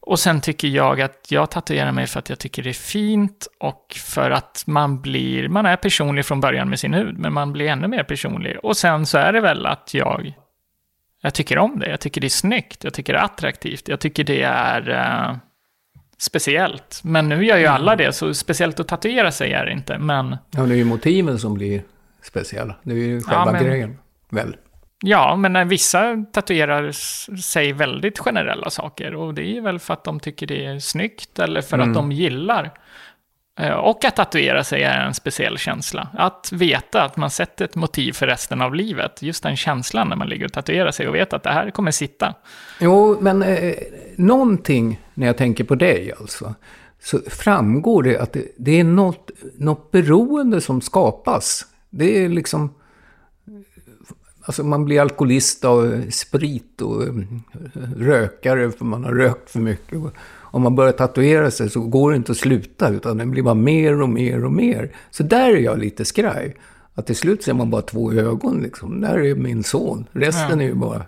Och sen tycker jag att jag tatuerar mig för att jag tycker det är fint och för att man blir, man är personlig från början med sin hud, men man blir ännu mer personlig. Och sen så är det väl att jag, jag tycker om det, jag tycker det är snyggt, jag tycker det är attraktivt, jag tycker det är eh, speciellt. Men nu gör ju alla det, så speciellt att tatuera sig är det inte, men ja, det är ju motiven som blir speciella. Det är ju själva men- grejen, väl? Ja, men vissa tatuerar sig väldigt generella saker och det är väl för att de tycker det är snyggt eller för att de gillar. Eh, Och att tatuera sig är en speciell känsla. Att veta att man sätter ett motiv för resten av livet. Just den känslan när man ligger och tatuerar sig och vet att det här kommer sitta. Jo, men eh, någonting när jag tänker på dig alltså. Så framgår det att det, det är något, något beroende som skapas. Det är liksom... Alltså man blir alkoholist av sprit och eh, rökare för man har rökt för mycket. Och om man börjar tatuera sig så går det inte att sluta utan det blir bara mer och mer och mer. Så där är jag lite skraj. Att till slut ser man bara två ögon liksom. Där är min son. Resten är ju bara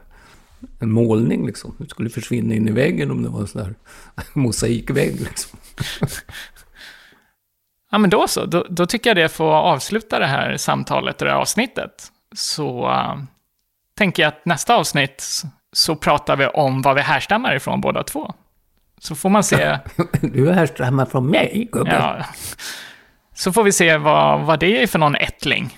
en målning liksom. Det skulle försvinna in i väggen om det var en sån där mosaikvägg liksom. Ja, men då så. Då, då tycker jag det får avsluta det här samtalet, det här avsnittet. Så äh, tänker jag att nästa avsnitt så pratar vi om var vi härstammar ifrån båda två. Så får man se, Du är härstammar från mig, gubben. ja, så får vi se vad, vad det är för någon ättling.